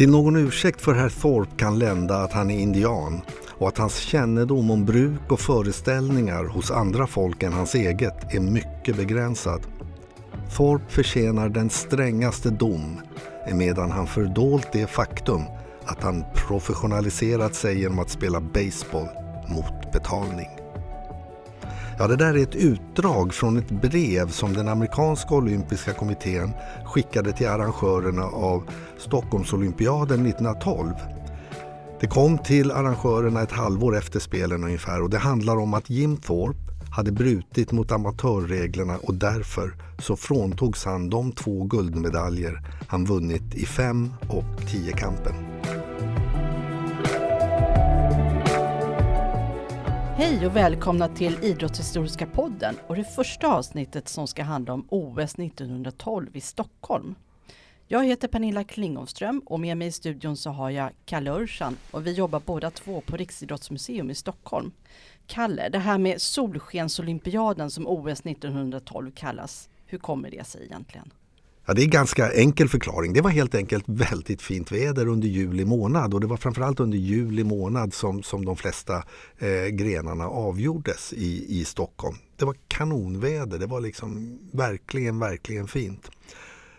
Till någon ursäkt för herr Thorpe kan lända att han är indian och att hans kännedom om bruk och föreställningar hos andra folk än hans eget är mycket begränsad. Thorpe förtjänar den strängaste dom emedan han fördolt det faktum att han professionaliserat sig genom att spela baseball mot betalning. Ja, det där är ett utdrag från ett brev som den amerikanska olympiska kommittén skickade till arrangörerna av Stockholmsolympiaden 1912. Det kom till arrangörerna ett halvår efter spelen ungefär och det handlar om att Jim Thorpe hade brutit mot amatörreglerna och därför så fråntogs han de två guldmedaljer han vunnit i fem och tiokampen. Hej och välkomna till Idrottshistoriska podden och det första avsnittet som ska handla om OS 1912 i Stockholm. Jag heter Pernilla Klingonström och med mig i studion så har jag Kalle Örsan och vi jobbar båda två på Riksidrottsmuseum i Stockholm. Kalle, det här med Solskensolympiaden som OS 1912 kallas, hur kommer det sig egentligen? Ja, det är en ganska enkel förklaring. Det var helt enkelt väldigt fint väder under juli månad och det var framförallt under juli månad som, som de flesta eh, grenarna avgjordes i, i Stockholm. Det var kanonväder, det var liksom verkligen, verkligen fint.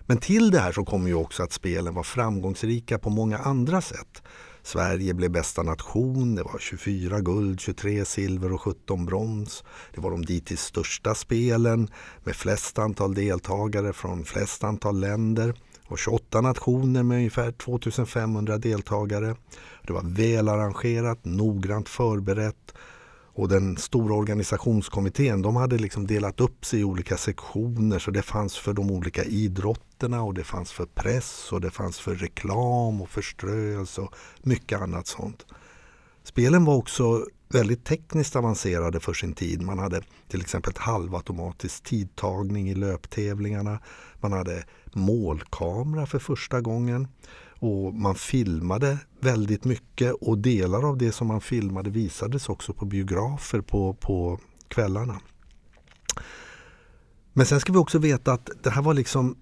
Men till det här så kommer ju också att spelen var framgångsrika på många andra sätt. Sverige blev bästa nation, det var 24 guld, 23 silver och 17 brons. Det var de dittills största spelen med flest antal deltagare från flest antal länder och 28 nationer med ungefär 2500 deltagare. Det var välarrangerat, noggrant förberett och den stora organisationskommittén de hade liksom delat upp sig i olika sektioner så det fanns för de olika idrotterna och det fanns för press och det fanns för reklam och förströelse och mycket annat sånt. Spelen var också väldigt tekniskt avancerade för sin tid. Man hade till exempel halvautomatisk tidtagning i löptävlingarna. Man hade målkamera för första gången. Och man filmade väldigt mycket och delar av det som man filmade visades också på biografer på, på kvällarna. Men sen ska vi också veta att det här var liksom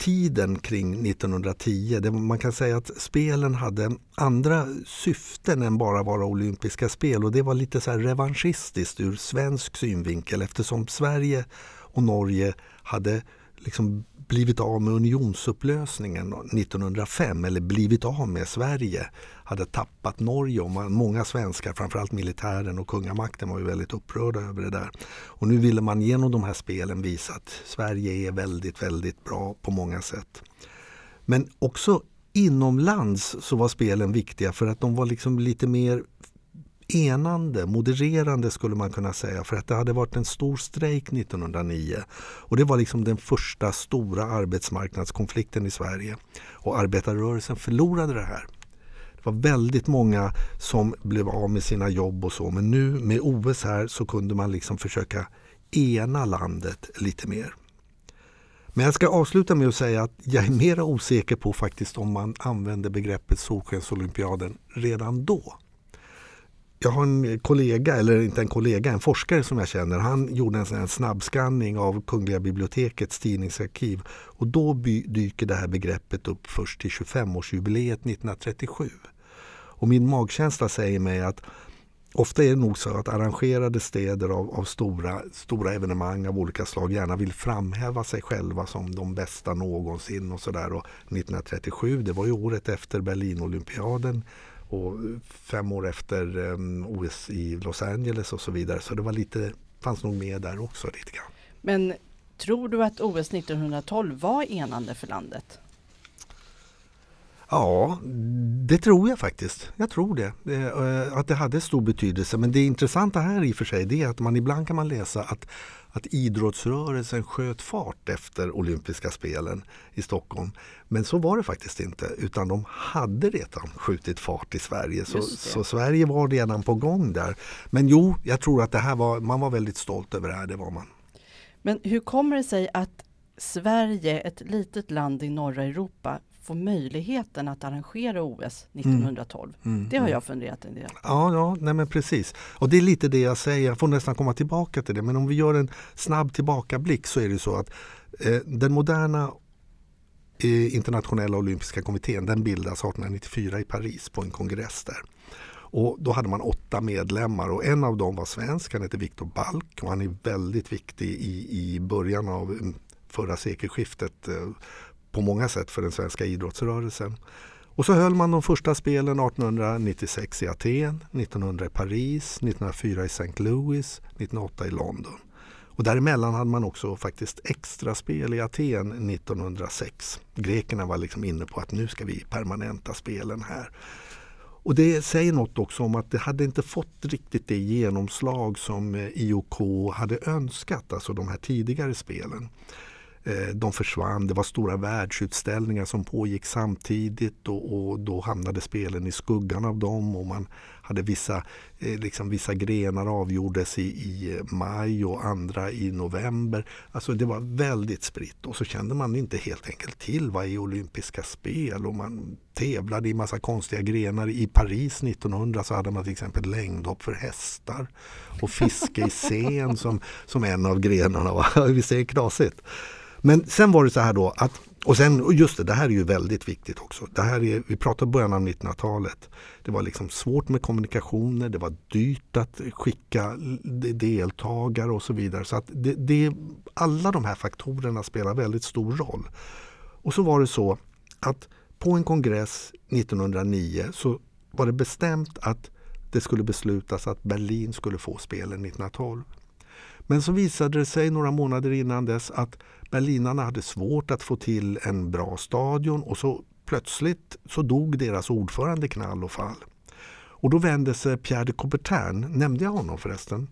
tiden kring 1910. Man kan säga att spelen hade andra syften än bara vara olympiska spel och det var lite så här revanschistiskt ur svensk synvinkel eftersom Sverige och Norge hade liksom blivit av med unionsupplösningen 1905 eller blivit av med Sverige hade tappat Norge och många svenskar, framförallt militären och kungamakten var ju väldigt upprörda över det där. Och nu ville man genom de här spelen visa att Sverige är väldigt, väldigt bra på många sätt. Men också inomlands så var spelen viktiga för att de var liksom lite mer enande, modererande skulle man kunna säga för att det hade varit en stor strejk 1909 och det var liksom den första stora arbetsmarknadskonflikten i Sverige och arbetarrörelsen förlorade det här. Det var väldigt många som blev av med sina jobb och så men nu med OS här så kunde man liksom försöka ena landet lite mer. Men jag ska avsluta med att säga att jag är mer osäker på faktiskt om man använde begreppet Solskensolympiaden redan då jag har en kollega, eller inte en kollega, en forskare som jag känner. Han gjorde en sån snabbskanning av Kungliga bibliotekets tidningsarkiv och då dyker det här begreppet upp först till 25-årsjubileet 1937. Och min magkänsla säger mig att ofta är det nog så att arrangerade städer av, av, stora, stora evenemang av olika slag gärna vill framhäva sig själva som de bästa någonsin och sådär. 1937, det var ju året efter Berlinolympiaden och fem år efter ehm, um, OS i Los Angeles och så vidare. Så det var lite, fanns nog med där också lite grann. Men tror du att OS 1912 var enande för landet? Ja, det tror jag faktiskt. Jag tror det. Eh, att det hade stor betydelse. Men det intressanta här i och för sig det är att man ibland kan man läsa att att idrottsrörelsen sköt fart efter olympiska spelen i Stockholm. Men så var det faktiskt inte utan de hade redan skjutit fart i Sverige. Så, så, Sverige var redan på gång där. Men jo, jag tror att det här var, man var väldigt stolt över det här, det var man. Men hur kommer det sig att Sverige, ett litet land i norra Europa, få möjligheten att arrangera OS 1912. Mm. Mm. Det har mm. jag funderat en del Ja, ja nej men precis. Och det är lite det jag säger, jag får nästan komma tillbaka till det. Men om vi gör en snabb tillbakablick så är det så att eh, den moderna internationella olympiska kommittén den bildas 1894 i Paris på en kongress där. Och då hade man åtta medlemmar och en av dem var svensk, han heter Viktor Balk och han är väldigt viktig i, i början av mm, förra sekelskiftet eh, på många sätt för den svenska idrottsrörelsen. Och så höll man de första spelen 1896 i Aten, 1900 i Paris, 1904 i St. Louis, 1908 i London. Och däremellan hade man också faktiskt extra spel i Aten 1906. Grekerna var liksom inne på att nu ska vi permanenta spelen här. Och det säger något också om att det hade inte fått riktigt det genomslag som eh, IOK hade önskat, alltså de här tidigare spelen. Eh, de försvann, det var stora världsutställningar som pågick samtidigt och, och, då hamnade spelen i skuggan av dem och man hade vissa, eh, liksom vissa grenar avgjordes i, i maj och andra i november. Alltså det var väldigt spritt och så kände man inte helt enkelt till vad är olympiska spel och man tävlade i massa konstiga grenar. I Paris 1900 så hade man till exempel längdhopp för hästar och fiske i sen som, som en av grenarna. Visst är det knasigt? Men sen var det så här då att och sen, och just det, det här är ju väldigt viktigt också. Det här är, vi pratar början av 1900-talet. Det var liksom svårt med kommunikationer, det var dyrt att skicka deltagare och så vidare. Så att det, det, alla de här faktorerna spelar väldigt stor roll. Och så var det så att på en kongress 1909 så var det bestämt att det skulle beslutas att Berlin skulle få spelen 1912. Men så visade det sig några månader innan dess att berlinarna hade svårt att få till en bra stadion och så plötsligt så dog deras ordförande knall och fall. Och då vände sig Pierre de Coubertin, nämnde jag honom förresten?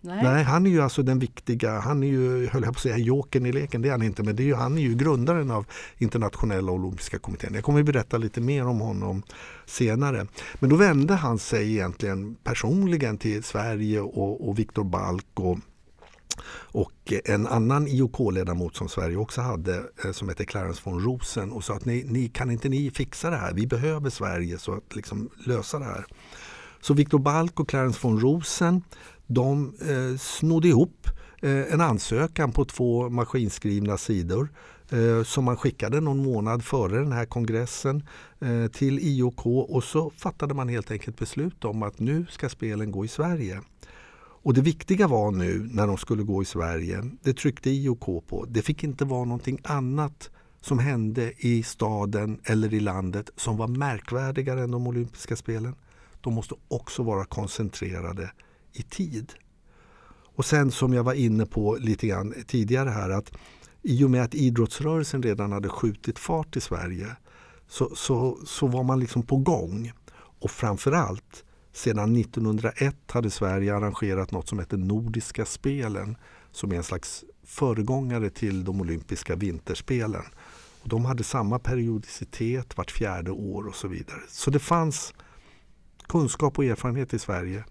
Nej. Nej. han är ju alltså den viktiga, han är ju, höll jag på att säga, jokern i leken, det är han inte, men det är ju, han är ju grundaren av internationella olympiska kommittén. Jag kommer att berätta lite mer om honom senare. Men då vände han sig egentligen personligen till Sverige och, och Viktor Balk och och eh, en annan IOK-ledamot som Sverige också hade eh, som heter Clarence von Rosen och sa att ni, ni, kan inte ni fixa det här? Vi behöver Sverige så att liksom lösa det här. Så Viktor Balk och Clarence von Rosen de eh, snodde ihop eh, en ansökan på två maskinskrivna sidor eh, som man skickade någon månad före den här kongressen eh, till IOK och så fattade man helt enkelt beslut om att nu ska spelen gå i Sverige. Och det viktiga var nu när de skulle gå i Sverige, det tryckte IOK på, det fick inte vara någonting annat som hände i staden eller i landet som var märkvärdigare än de olympiska spelen. De måste också vara koncentrerade i tid. Och sen som jag var inne på lite grann tidigare här att i och med att idrottsrörelsen redan hade skjutit fart i Sverige så, så, så var man liksom på gång. Och framförallt sedan 1901 hade Sverige arrangerat något som heter Nordiska spelen som är en slags föregångare till de olympiska vinterspelen. Och de hade samma periodicitet vart fjärde år och så vidare. Så det fanns kunskap och erfarenhet i Sverige.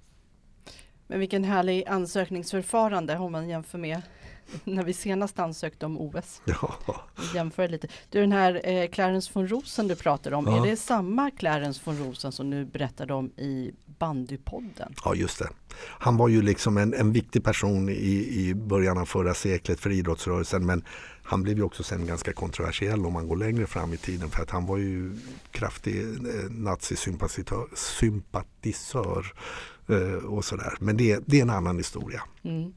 Men vilken härlig ansökningsförfarande om man jämför med när vi senast ansökte om OS. Ja. Jämför lite. Du den här eh, Clarence von Rosen du pratade om, ja. är det samma Clarence von Rosen som du berättade om i bandypodden? Ja just det. Han var ju liksom en, en viktig person i, i början av förra seklet för idrottsrörelsen men han blev ju också sen ganska kontroversiell om man går längre fram i tiden för att han var ju kraftig eh, nazisympatisör eh, och sådär. Men det, det är en annan historia. Mm.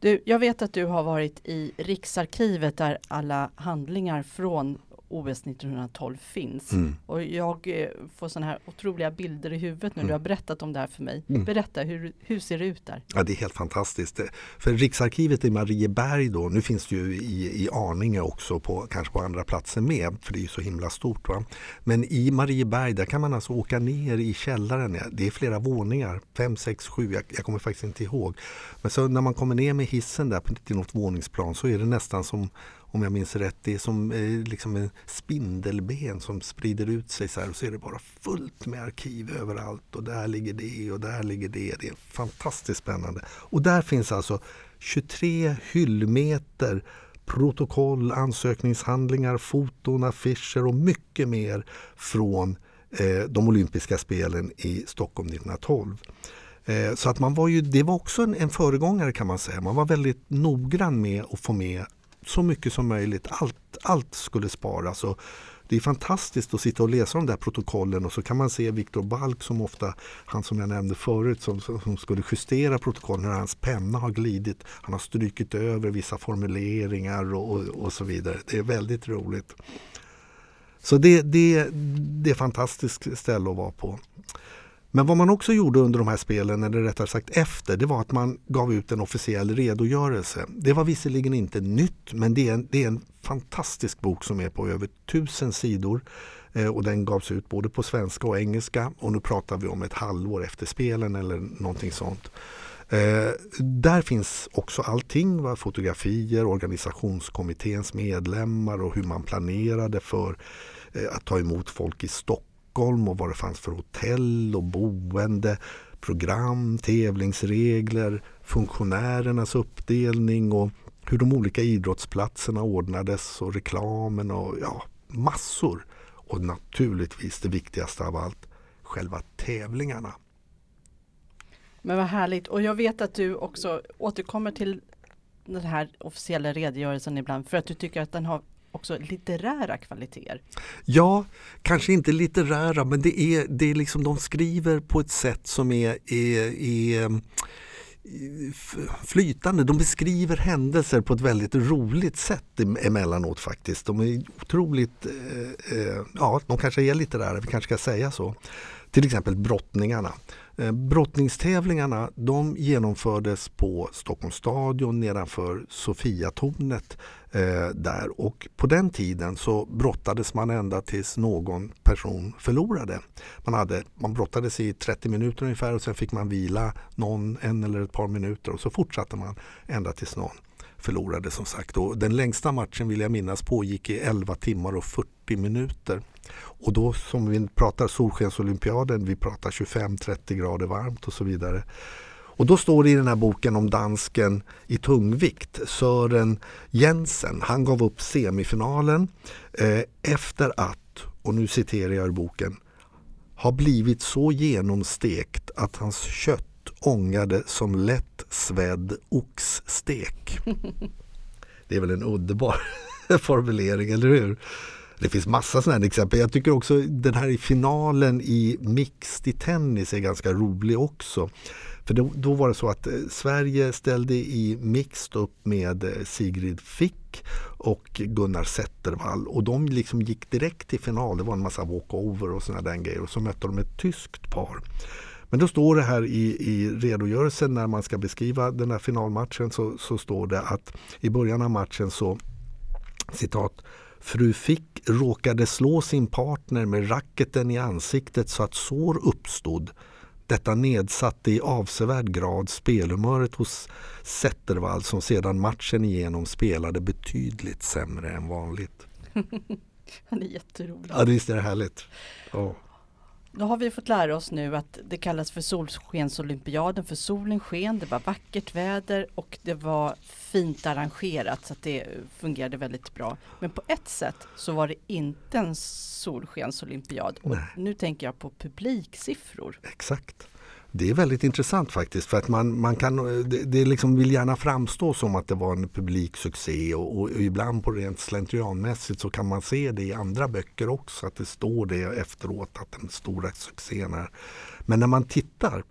Du, jag vet att du har varit i Riksarkivet där alla handlingar från OS 1912 finns. Mm. Och jag eh, får sådana här otroliga bilder i huvudet nu. Mm. Du har berättat om det här för mig. Mm. Berätta, hur, hur ser det ut där? Ja, det är helt fantastiskt. För Riksarkivet i Marieberg då, nu finns det ju i, i Arninge också, på, kanske på andra platser med, för det är ju så himla stort. Va? Men i Marieberg, där kan man alltså åka ner i källaren. Det är flera våningar, fem, sex, sju, jag, jag kommer faktiskt inte ihåg. Men så när man kommer ner med hissen där till något våningsplan så är det nästan som om jag minns rätt, det är som eh, liksom en spindelben som sprider ut sig så här och så är det bara fullt med arkiv överallt och där ligger det och där ligger det. Det är fantastiskt spännande. Och där finns alltså 23 hyllmeter protokoll, ansökningshandlingar, foton, affischer och mycket mer från eh, de olympiska spelen i Stockholm 1912. Eh, så att man var ju, det var också en, en föregångare kan man säga. Man var väldigt noggrann med att få med så mycket som möjligt. Allt, allt, skulle sparas. Och det är fantastiskt att sitta och läsa de där protokollen och så kan man se Viktor Balk som ofta, han som jag nämnde förut, som, som skulle justera protokollen när hans penna har glidit. Han har strykit över vissa formuleringar och, och, och så vidare. Det är väldigt roligt. Så det, det, det är ett fantastiskt ställe att vara på. Men vad man också gjorde under de här spelen, eller rättare sagt efter, det var att man gav ut en officiell redogörelse. Det var visserligen inte nytt, men det är en, det är en fantastisk bok som är på över tusen sidor. Eh, och den gavs ut både på svenska och engelska och nu pratar vi om ett halvår efter spelen eller någonting sånt. Eh, där finns också allting, va? fotografier, organisationskommitténs medlemmar och hur man planerade för eh, att ta emot folk i Stockholm Stockholm och vad det fanns för hotell och boende, program, tävlingsregler, funktionärernas uppdelning och hur de olika idrottsplatserna ordnades och reklamen och ja, massor. Och naturligtvis det viktigaste av allt, själva tävlingarna. Men vad härligt och jag vet att du också återkommer till den här officiella redogörelsen ibland för att du tycker att den har också litterära kvaliteter? Ja, kanske inte litterära men det är, det är liksom de skriver på ett sätt som är, är, är mm, flytande. De beskriver händelser på ett väldigt roligt sätt emellanåt faktiskt. De är otroligt, eh, eh, ja de kanske är litterära, vi kanske ska säga så. Till exempel brottningarna. Eh, brottningstävlingarna de genomfördes på Stockholms stadion nedanför Sofiatornet eh, där och på den tiden så brottades man ända tills någon person förlorade. Man, hade, man brottades i 30 minuter ungefär och sen fick man vila någon, en eller ett par minuter och så fortsatte man ända tills någon förlorade som sagt. Och den längsta matchen vill jag minnas pågick i 11 timmar och 40 minuter. Och då som vi pratar Solskensolympiaden, vi pratar 25-30 grader varmt och så vidare. Och då står det i den här boken om dansken i tungvikt, Sören Jensen. Han gav upp semifinalen eh, efter att, och nu citerar jag ur boken, har blivit så genomstekt att hans kött ångade som lätt svedd oxstek. Det är väl en underbar formulering, eller hur? Det finns massa sådana exempel. Jag tycker också den här i finalen i mixed i tennis är ganska rolig också. För då, då, var det så att eh, Sverige ställde i mixed upp med eh, Sigrid Fick och Gunnar Zettervall och de liksom gick direkt till final. Det var en massa walkover och sådana där grejer och så mötte de ett tyskt par. Men då står det här i, i redogörelsen när man ska beskriva den här finalmatchen så, så står det att i början av matchen så citat Fru Fick råkade slå sin partner med racketen i ansiktet så att sår uppstod. Detta nedsatte i avsevärd grad spelhumöret hos Zettervall som sedan matchen igenom spelade betydligt sämre än vanligt. Han är jätterolig. Ja, visst är det härligt. Oh. Då har vi fått lära oss nu att det kallas för Solskensolympiaden för solen sken, det var vackert väder och det var fint arrangerat så att det fungerade väldigt bra. Men på ett sätt så var det inte en solskensolympiad och nu tänker jag på publiksiffror. Exakt. Det är väldigt intressant faktiskt för att man, man kan, eh, det, det liksom vill gärna framstå som att det var en publiksuccé och, och, ibland på rent slentrianmässigt så kan man se det i andra böcker också att det står det efteråt att den stora succén är. Men när man tittar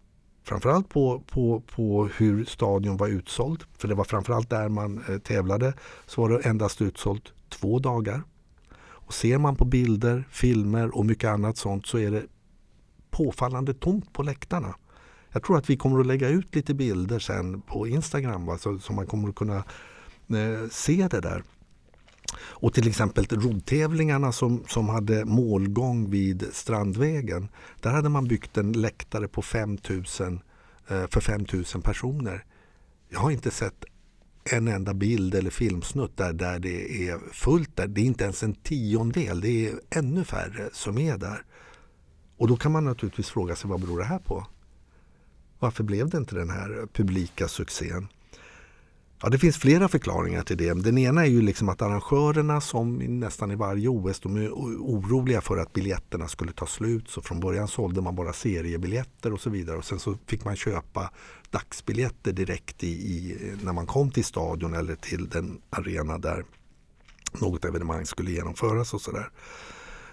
framförallt på, på, på hur stadion var utsåld, för det var framförallt där man eh, tävlade, så var det endast utsålt två dagar. Och ser man på bilder, filmer och mycket annat sånt så är det påfallande tomt på läktarna. Jag tror att vi kommer att lägga ut lite bilder sen på Instagram va, så, så man kommer att kunna eh, se det där. Och till exempel roddtävlingarna som, som hade målgång vid Strandvägen. Där hade man byggt en läktare på 5 000, eh, för 5000 personer. Jag har inte sett en enda bild eller filmsnutt där, där det är fullt där. Det är inte ens en tiondel, det är ännu färre som är där. Och då kan man naturligtvis fråga sig vad beror det här på? Varför blev det inte den här publika succén? Ja, det finns flera förklaringar till det. Den ena är ju liksom att arrangörerna som nästan i varje OS de är oroliga för att biljetterna skulle ta slut. Så från början sålde man bara seriebiljetter och så vidare. Och sen så fick man köpa dagsbiljetter direkt i, i när man kom till stadion eller till den arena där något evenemang skulle genomföras och sådär.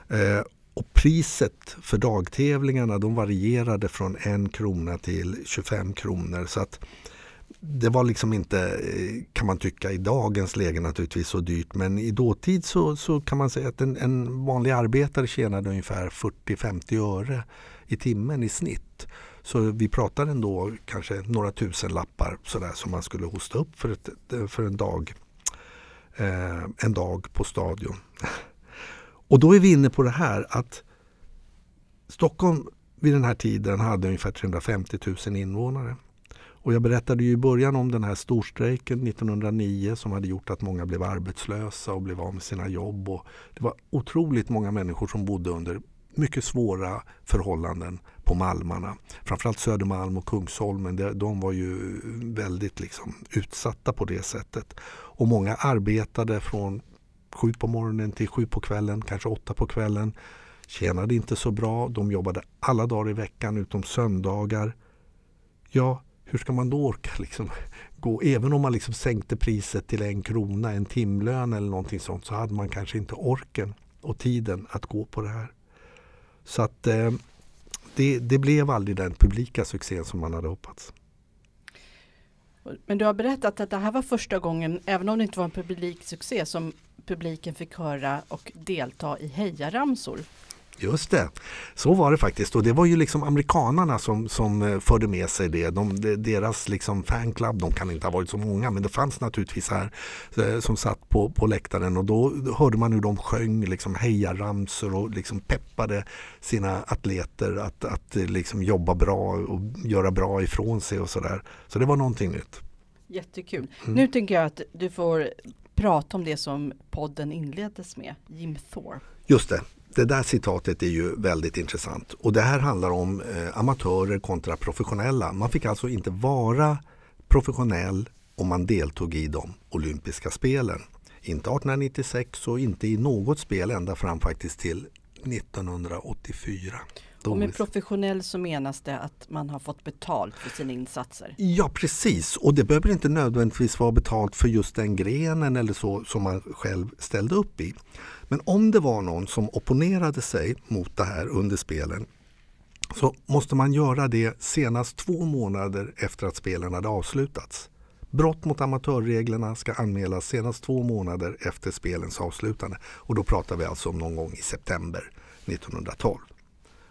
Eh, och priset för dagtävlingarna de varierade från en krona till 25 kronor. Så att det var liksom inte, eh, kan man tycka i dagens läge naturligtvis så dyrt men i dåtid så, så kan man säga att en, en vanlig arbetare tjänade ungefär 40-50 öre i timmen i snitt. Så vi pratar ändå kanske några tusen lappar sådär som man skulle hosta upp för, ett, för en, dag, eh, en dag på stadion. Och då är vi inne på det här att Stockholm vid den här tiden hade ungefär 350 000 invånare. Och jag berättade ju i början om den här storstrejken 1909 som hade gjort att många blev arbetslösa och blev av med sina jobb. Och det var otroligt många människor som bodde under mycket svåra förhållanden på Malmarna. Framförallt Södermalm och Kungsholmen, de var ju väldigt liksom utsatta på det sättet. Och många arbetade från sju på morgonen till sju på kvällen, kanske åtta på kvällen. Tjänade inte så bra, de jobbade alla dagar i veckan utom söndagar. Ja, hur ska man då orka liksom gå? Även om man liksom sänkte priset till en krona, en timlön eller någonting sånt så hade man kanske inte orken och tiden att gå på det här. Så att eh, det, det blev aldrig den publika succén som man hade hoppats. Men du har berättat att det här var första gången, även om det inte var en publiksuccé, som publiken fick höra och delta i hejaramsor. Just det, så var det faktiskt och det var ju liksom amerikanarna som, som eh, förde med sig det. De, deras liksom fanclub, de kan inte ha varit så många men det fanns naturligtvis här eh, som satt på, på läktaren och då hörde man hur de sjöng liksom hejaramsor och liksom peppade sina atleter att, att eh, liksom jobba bra och göra bra ifrån sig och sådär. Så det var någonting nytt. Jättekul. Mm. Nu tycker jag att du får prata om det som podden inleddes med, Jim Thorpe. Just det, det där citatet är ju väldigt intressant och det här handlar om eh, amatörer kontra professionella. Man fick alltså inte vara professionell om man deltog i de olympiska spelen. Inte 1896 och inte i något spel ända fram faktiskt till 1984. Och med professionell så menas det att man har fått betalt för sina insatser? Ja precis och det behöver inte nödvändigtvis vara betalt för just den grenen eller så som man själv ställde upp i. Men om det var någon som opponerade sig mot det här under spelen så måste man göra det senast två månader efter att spelen hade avslutats. Brott mot amatörreglerna ska anmälas senast två månader efter spelens avslutande. Och då pratar vi alltså om någon gång i september 1912.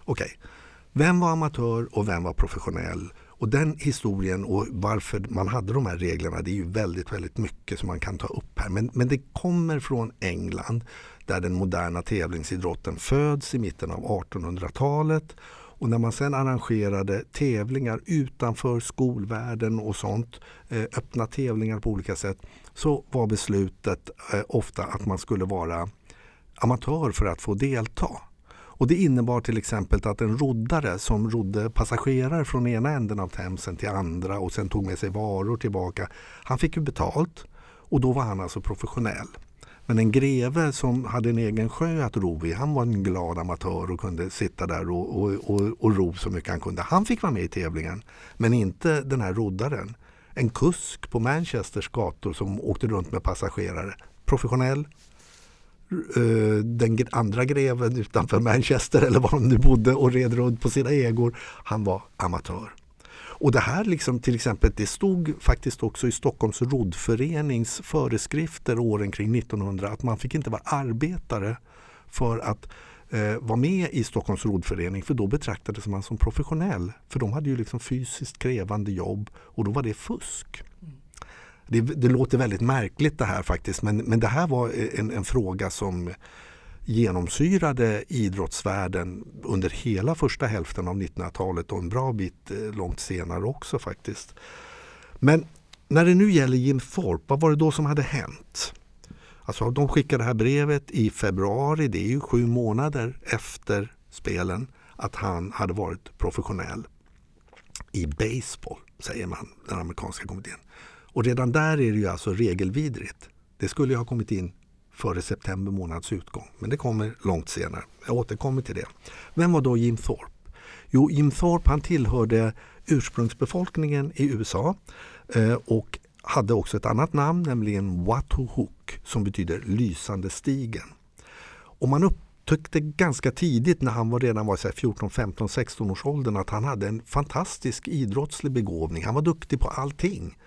Okej, okay. vem var amatör och vem var professionell? Och den historien och varför man hade de här reglerna det är ju väldigt, väldigt mycket som man kan ta upp här. Men, men det kommer från England där den moderna tävlingsidrotten föds i mitten av 1800-talet. Och när man sen arrangerade tävlingar utanför skolvärlden och sånt, eh, öppna tävlingar på olika sätt, så var beslutet eh, ofta att man skulle vara amatör för att få delta. Och Det innebar till exempel att en roddare som rodde passagerare från ena änden av Themsen till andra och sen tog med sig varor tillbaka, han fick ju betalt och då var han alltså professionell. Men en greve som hade en egen sjö att ro i, han var en glad amatör och kunde sitta där och, och, och, och ro så mycket han kunde. Han fick vara med i tävlingen, men inte den här roddaren. En kusk på Manchesters gator som åkte runt med passagerare. Professionell. Eh, den andra greven utanför Manchester eller var de nu bodde och red runt på sina ägor. Han var amatör. Och det här liksom, till exempel, det stod faktiskt också i Stockholms roddförenings föreskrifter åren kring 1900 att man fick inte vara arbetare för att eh, vara med i Stockholms roddförening för då betraktades man som professionell. För de hade ju liksom fysiskt krävande jobb och då var det fusk. Mm. Det, det låter väldigt märkligt det här faktiskt men, men det här var en, en fråga som genomsyrade idrottsvärlden under hela första hälften av 1900-talet och en bra bit eh, långt senare också faktiskt. Men när det nu gäller Jim Thorpe, vad var det då som hade hänt? Alltså de skickade det här brevet i februari, det är ju sju månader efter spelen, att han hade varit professionell i baseball, säger man, den amerikanska kommittén. Och redan där är det ju alltså regelvidrigt. Det skulle ju ha kommit in före september månads utgång. Men det kommer långt senare. Jag återkommer till det. Vem var då Jim Thorpe? Jo, Jim Thorpe han tillhörde ursprungsbefolkningen i USA eh, och hade också ett annat namn, nämligen Watuhuk, som betyder lysande stigen. Och man upptäckte ganska tidigt när han var redan var 14, 15, 16 års åldern att han hade en fantastisk idrottslig begåvning. Han var duktig på allting.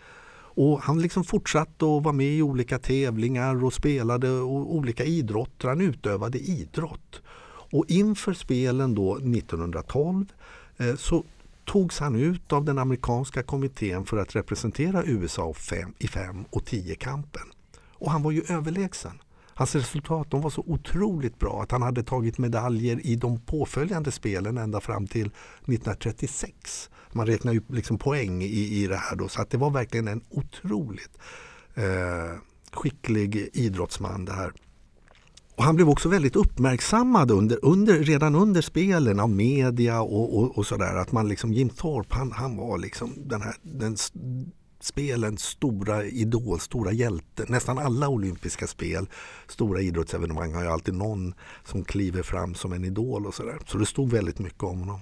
Och han liksom fortsatte att vara med i olika tävlingar och spelade och olika idrotter. Han utövade idrott. Och inför spelen då 1912 eh, så togs han ut av den amerikanska kommittén för att representera USA fem, i 5 och 10-kampen. Och han var ju överlägsen. Hans resultat de var så otroligt bra att han hade tagit medaljer i de påföljande spelen ända fram till 1936. Man räknar ju liksom poäng i, i det här då, så att det var verkligen en otroligt eh, skicklig idrottsman det här. Och han blev också väldigt uppmärksammad under, under, redan under spelen av media och, och, och sådär. Att man liksom, Jim Thorpe han, han var liksom den här, den spelens stora idol, stora hjälte. Nästan alla olympiska spel, stora idrottsevenemang har ju alltid någon som kliver fram som en idol och sådär. Så det stod väldigt mycket om honom.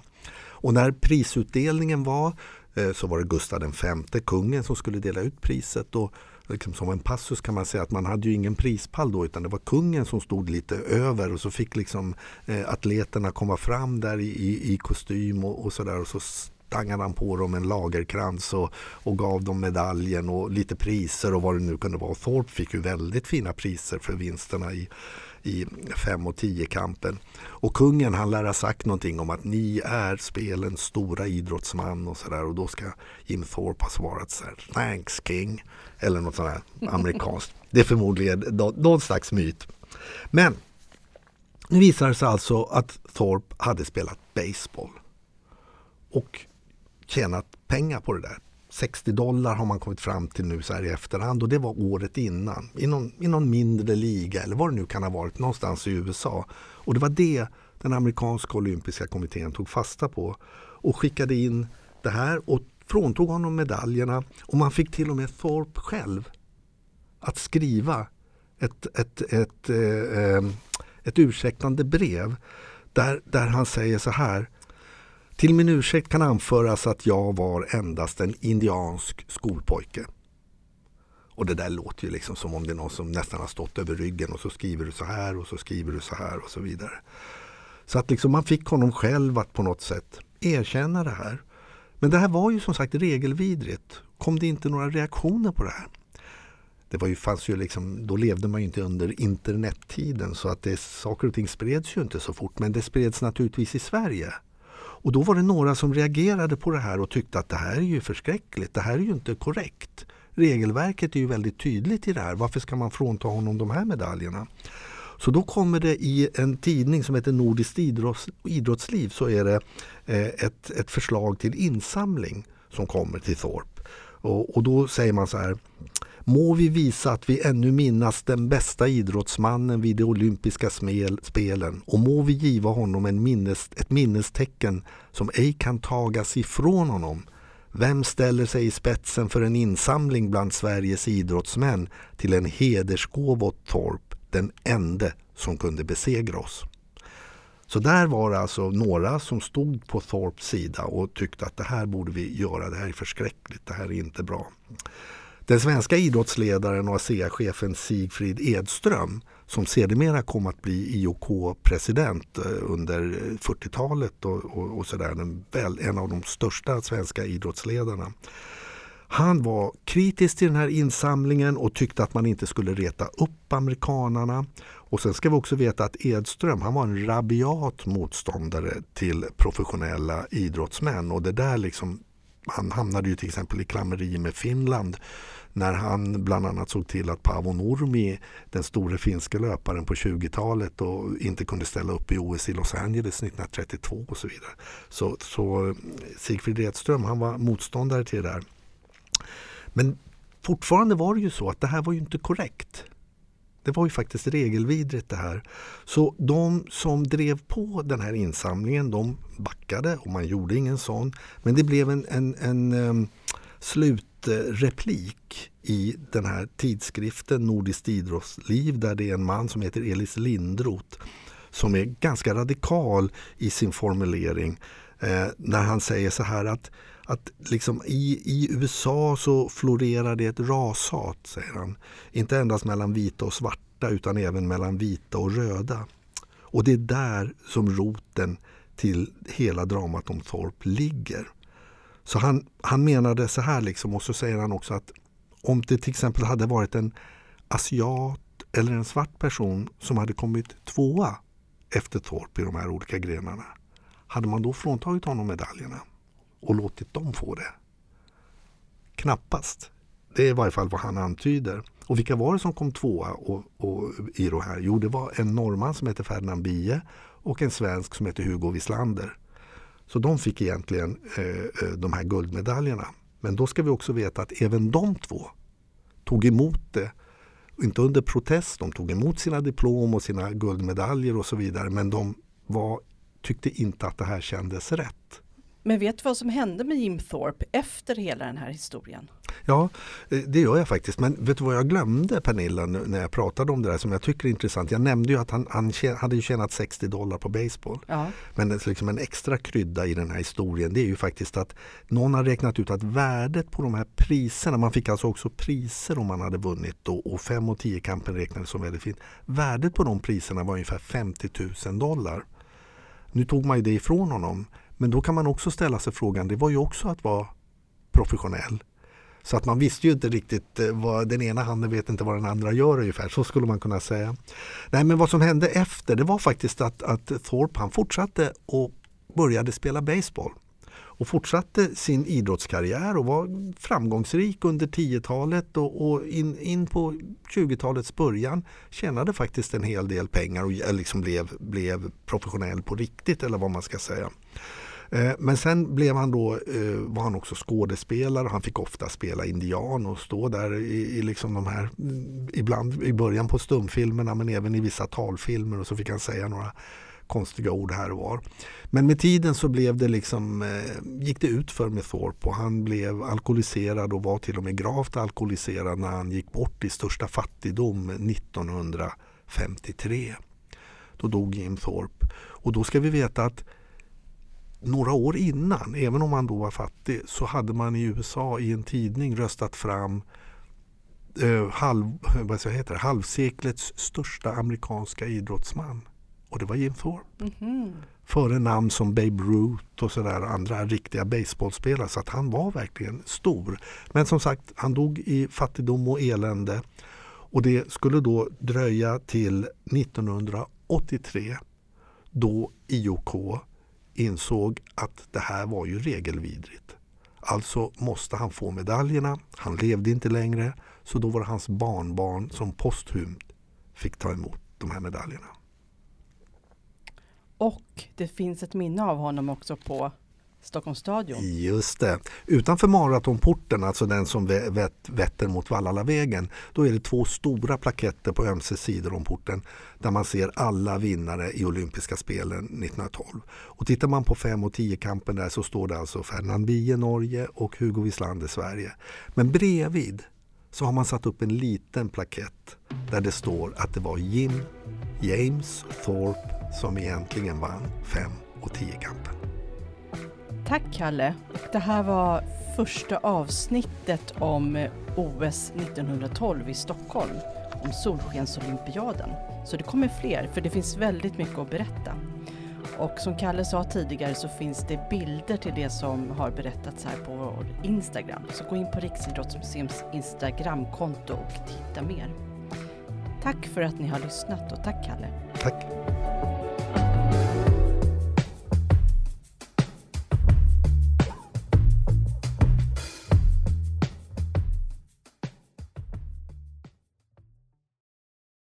Och när prisutdelningen var eh, så var det Gustav V, kungen, som skulle dela ut priset. Och liksom som en passus kan man säga att man hade ju ingen prispall då utan det var kungen som stod lite över och så fick liksom eh, atleterna komma fram där i, i, i kostym och, och sådär och så stangade han på dem en lagerkrans och, och gav dem medaljen och lite priser och vad det nu kunde vara. Thorpe fick ju väldigt fina priser för vinsterna i, i fem och tio kampen. Och kungen han lär ha sagt någonting om att ni är spelens stora idrottsman och sådär och då ska Jim Thorpe ha svarat så här, Thanks King eller något sånt här amerikanskt. Det är förmodligen någon slags myt. Men nu visar det sig alltså att Thorpe hade spelat baseball och tjänat pengar på det där. 60 dollar har man kommit fram till nu så här i efterhand. Och det var året innan. I någon, i någon mindre liga eller vad det nu kan ha varit någonstans i USA. Och det var det den amerikanska olympiska kommittén tog fasta på. Och skickade in det här och fråntog honom medaljerna. Och man fick till och med Thorpe själv att skriva ett, ett, ett, ett, ett ursäktande brev. Där, där han säger så här till min ursäkt kan anföras att jag var endast en indiansk skolpojke. Och det där låter ju liksom som om det är någon som nästan har stått över ryggen och så skriver du så här och så skriver du så här och så vidare. Så att liksom man fick honom själv att på något sätt erkänna det här. Men det här var ju som sagt regelvidrigt. Kom det inte några reaktioner på det här? Det var ju, fanns ju liksom, då levde man ju inte under internettiden så att det, saker och ting spreds ju inte så fort. Men det spreds naturligtvis i Sverige. Och då var det några som reagerade på det här och tyckte att det här är ju förskräckligt, det här är ju inte korrekt. Regelverket är ju väldigt tydligt i det här, varför ska man frånta honom de här medaljerna? Så då kommer det i en tidning som heter Nordiskt idrotts, idrottsliv så är det eh, ett, ett förslag till insamling som kommer till Thorpe. Och, och då säger man så här Må vi visa att vi ännu minnas den bästa idrottsmannen vid de olympiska spelen och må vi giva honom en minnes, ett minnestecken som ej kan tagas ifrån honom. Vem ställer sig i spetsen för en insamling bland Sveriges idrottsmän till en hedersgåva åt Torp, den ende som kunde besegra oss? Så där var det alltså några som stod på Thorps sida och tyckte att det här borde vi göra, det här är förskräckligt, det här är inte bra. Den svenska idrottsledaren och ASEA-chefen Sigfrid Edström som sedermera kom att bli IOK-president eh, under 40-talet och, och, och sådär, en av de största svenska idrottsledarna. Han var kritisk till den här insamlingen och tyckte att man inte skulle reta upp amerikanarna. Och sen ska vi också veta att Edström han var en rabiat motståndare till professionella idrottsmän och det där liksom han hamnade ju till exempel i klammeri med Finland när han bland annat såg till att Paavo Nurmi, den store finske löparen på 20-talet och inte kunde ställa upp i OS i Los Angeles 1932 och så vidare. Så, så Sigfrid Edström han var motståndare till det där. Men fortfarande var det ju så att det här var ju inte korrekt. Det var ju faktiskt regelvidrigt det här. Så de som drev på den här insamlingen de backade och man gjorde ingen sån. Men det blev en, en, en um, slutreplik i den här tidskriften Nordiskt idrottsliv där det är en man som heter Elis Lindroth som är ganska radikal i sin formulering eh, när han säger så här att att liksom i, i USA så florerar det ett rashat, säger han. Inte endast mellan vita och svarta utan även mellan vita och röda. Och det är där som roten till hela dramat om Thorpe ligger. Så han, han menade så här liksom och så säger han också att om det till exempel hade varit en asiat eller en svart person som hade kommit tvåa efter Thorpe i de här olika grenarna. Hade man då fråntagit honom medaljerna och låtit dem få det? Knappast. Det är i varje fall vad han antyder. Och vilka var det som kom tvåa och, och, i det här? Jo, det var en norrman som heter Ferdinand Bie och en svensk som heter Hugo Wislander. Så de fick egentligen eh, eh, de här guldmedaljerna. Men då ska vi också veta att även de två tog emot det. Inte under protest, de tog emot sina diplom och sina guldmedaljer och så vidare. Men de var, tyckte inte att det här kändes rätt. Men vet du vad som hände med Jim Thorpe efter hela den här historien? Ja, eh, det gör jag faktiskt. Men vet du vad jag glömde Pernilla när jag pratade om det där som jag tycker är intressant. Jag nämnde ju att han, han hade tjänat 60 dollar på baseball. Ja. Men liksom en extra krydda i den här historien det är ju faktiskt att någon har räknat ut att värdet på de här priserna, man fick alltså också priser om man hade vunnit då, och 5 och 10 kampen räknades som väldigt fint. Värdet på de priserna var ungefär 50 000 dollar. Nu tog man ju det ifrån honom. Men då kan man också ställa sig frågan, det var ju också att vara professionell. Så att man visste ju inte riktigt eh, vad den ena handen vet inte vad den andra gör ungefär. Så skulle man kunna säga. Nej men vad som hände efter det var faktiskt att, att Thorpe han fortsatte och började spela baseball. Och fortsatte sin idrottskarriär och var framgångsrik under 10-talet och, och, in, in på 20-talets början tjänade faktiskt en hel del pengar och eh, liksom blev, blev professionell på riktigt eller vad man ska säga. Eh, men sen blev han då, eh, var han också skådespelare. Han fick ofta spela indian och stå där i, i liksom de här, mm, ibland i början på stumfilmerna men även i vissa talfilmer och så fick han säga några konstiga ord här och var. Men med tiden så blev det liksom, eh, gick det ut för med Thorpe och han blev alkoholiserad och var till och med gravt alkoholiserad när han gick bort i största fattigdom 1953. Då dog Jim Thorpe. Och då ska vi veta att några år innan, även om han då var fattig, så hade man i USA i en tidning röstat fram eh, halv, vad heter halvseklets största amerikanska idrottsman. Och det var Jim Thorpe. Mm -hmm. Före namn som Babe Ruth och sådär andra riktiga baseballspelare. Så att han var verkligen stor. Men som sagt, han dog i fattigdom och elände. Och det skulle då dröja till 1983 då IOK insåg att det här var ju regelvidrigt. Alltså måste han få medaljerna. Han levde inte längre. Så då var det hans barnbarn som posthumt fick ta emot de här medaljerna. Och det finns ett minne av honom också på Stockholms stadion. Just det. Utanför maratonporten, alltså den som vetter mot Vallalavägen, då är det två stora plaketter på ömse sidor om porten där man ser alla vinnare i olympiska spelen 1912. Och tittar man på 5 och 10-kampen där så står det alltså Ferdinand Bie Norge och Hugo Wislander Sverige. Men bredvid så har man satt upp en liten plakett där det står att det var Jim James Thorpe som egentligen vann 5 och 10-kampen. Tack Kalle. Det här var första avsnittet om eh, OS 1912 i Stockholm, om Solskensolympiaden. Så det kommer fler, för det finns väldigt mycket att berätta. Och som Kalle sa tidigare så finns det bilder till det som har berättats här på vår Instagram. Så gå in på Riksidrottsmuseums Instagramkonto och titta mer. Tack för att ni har lyssnat och tack Kalle. Tack.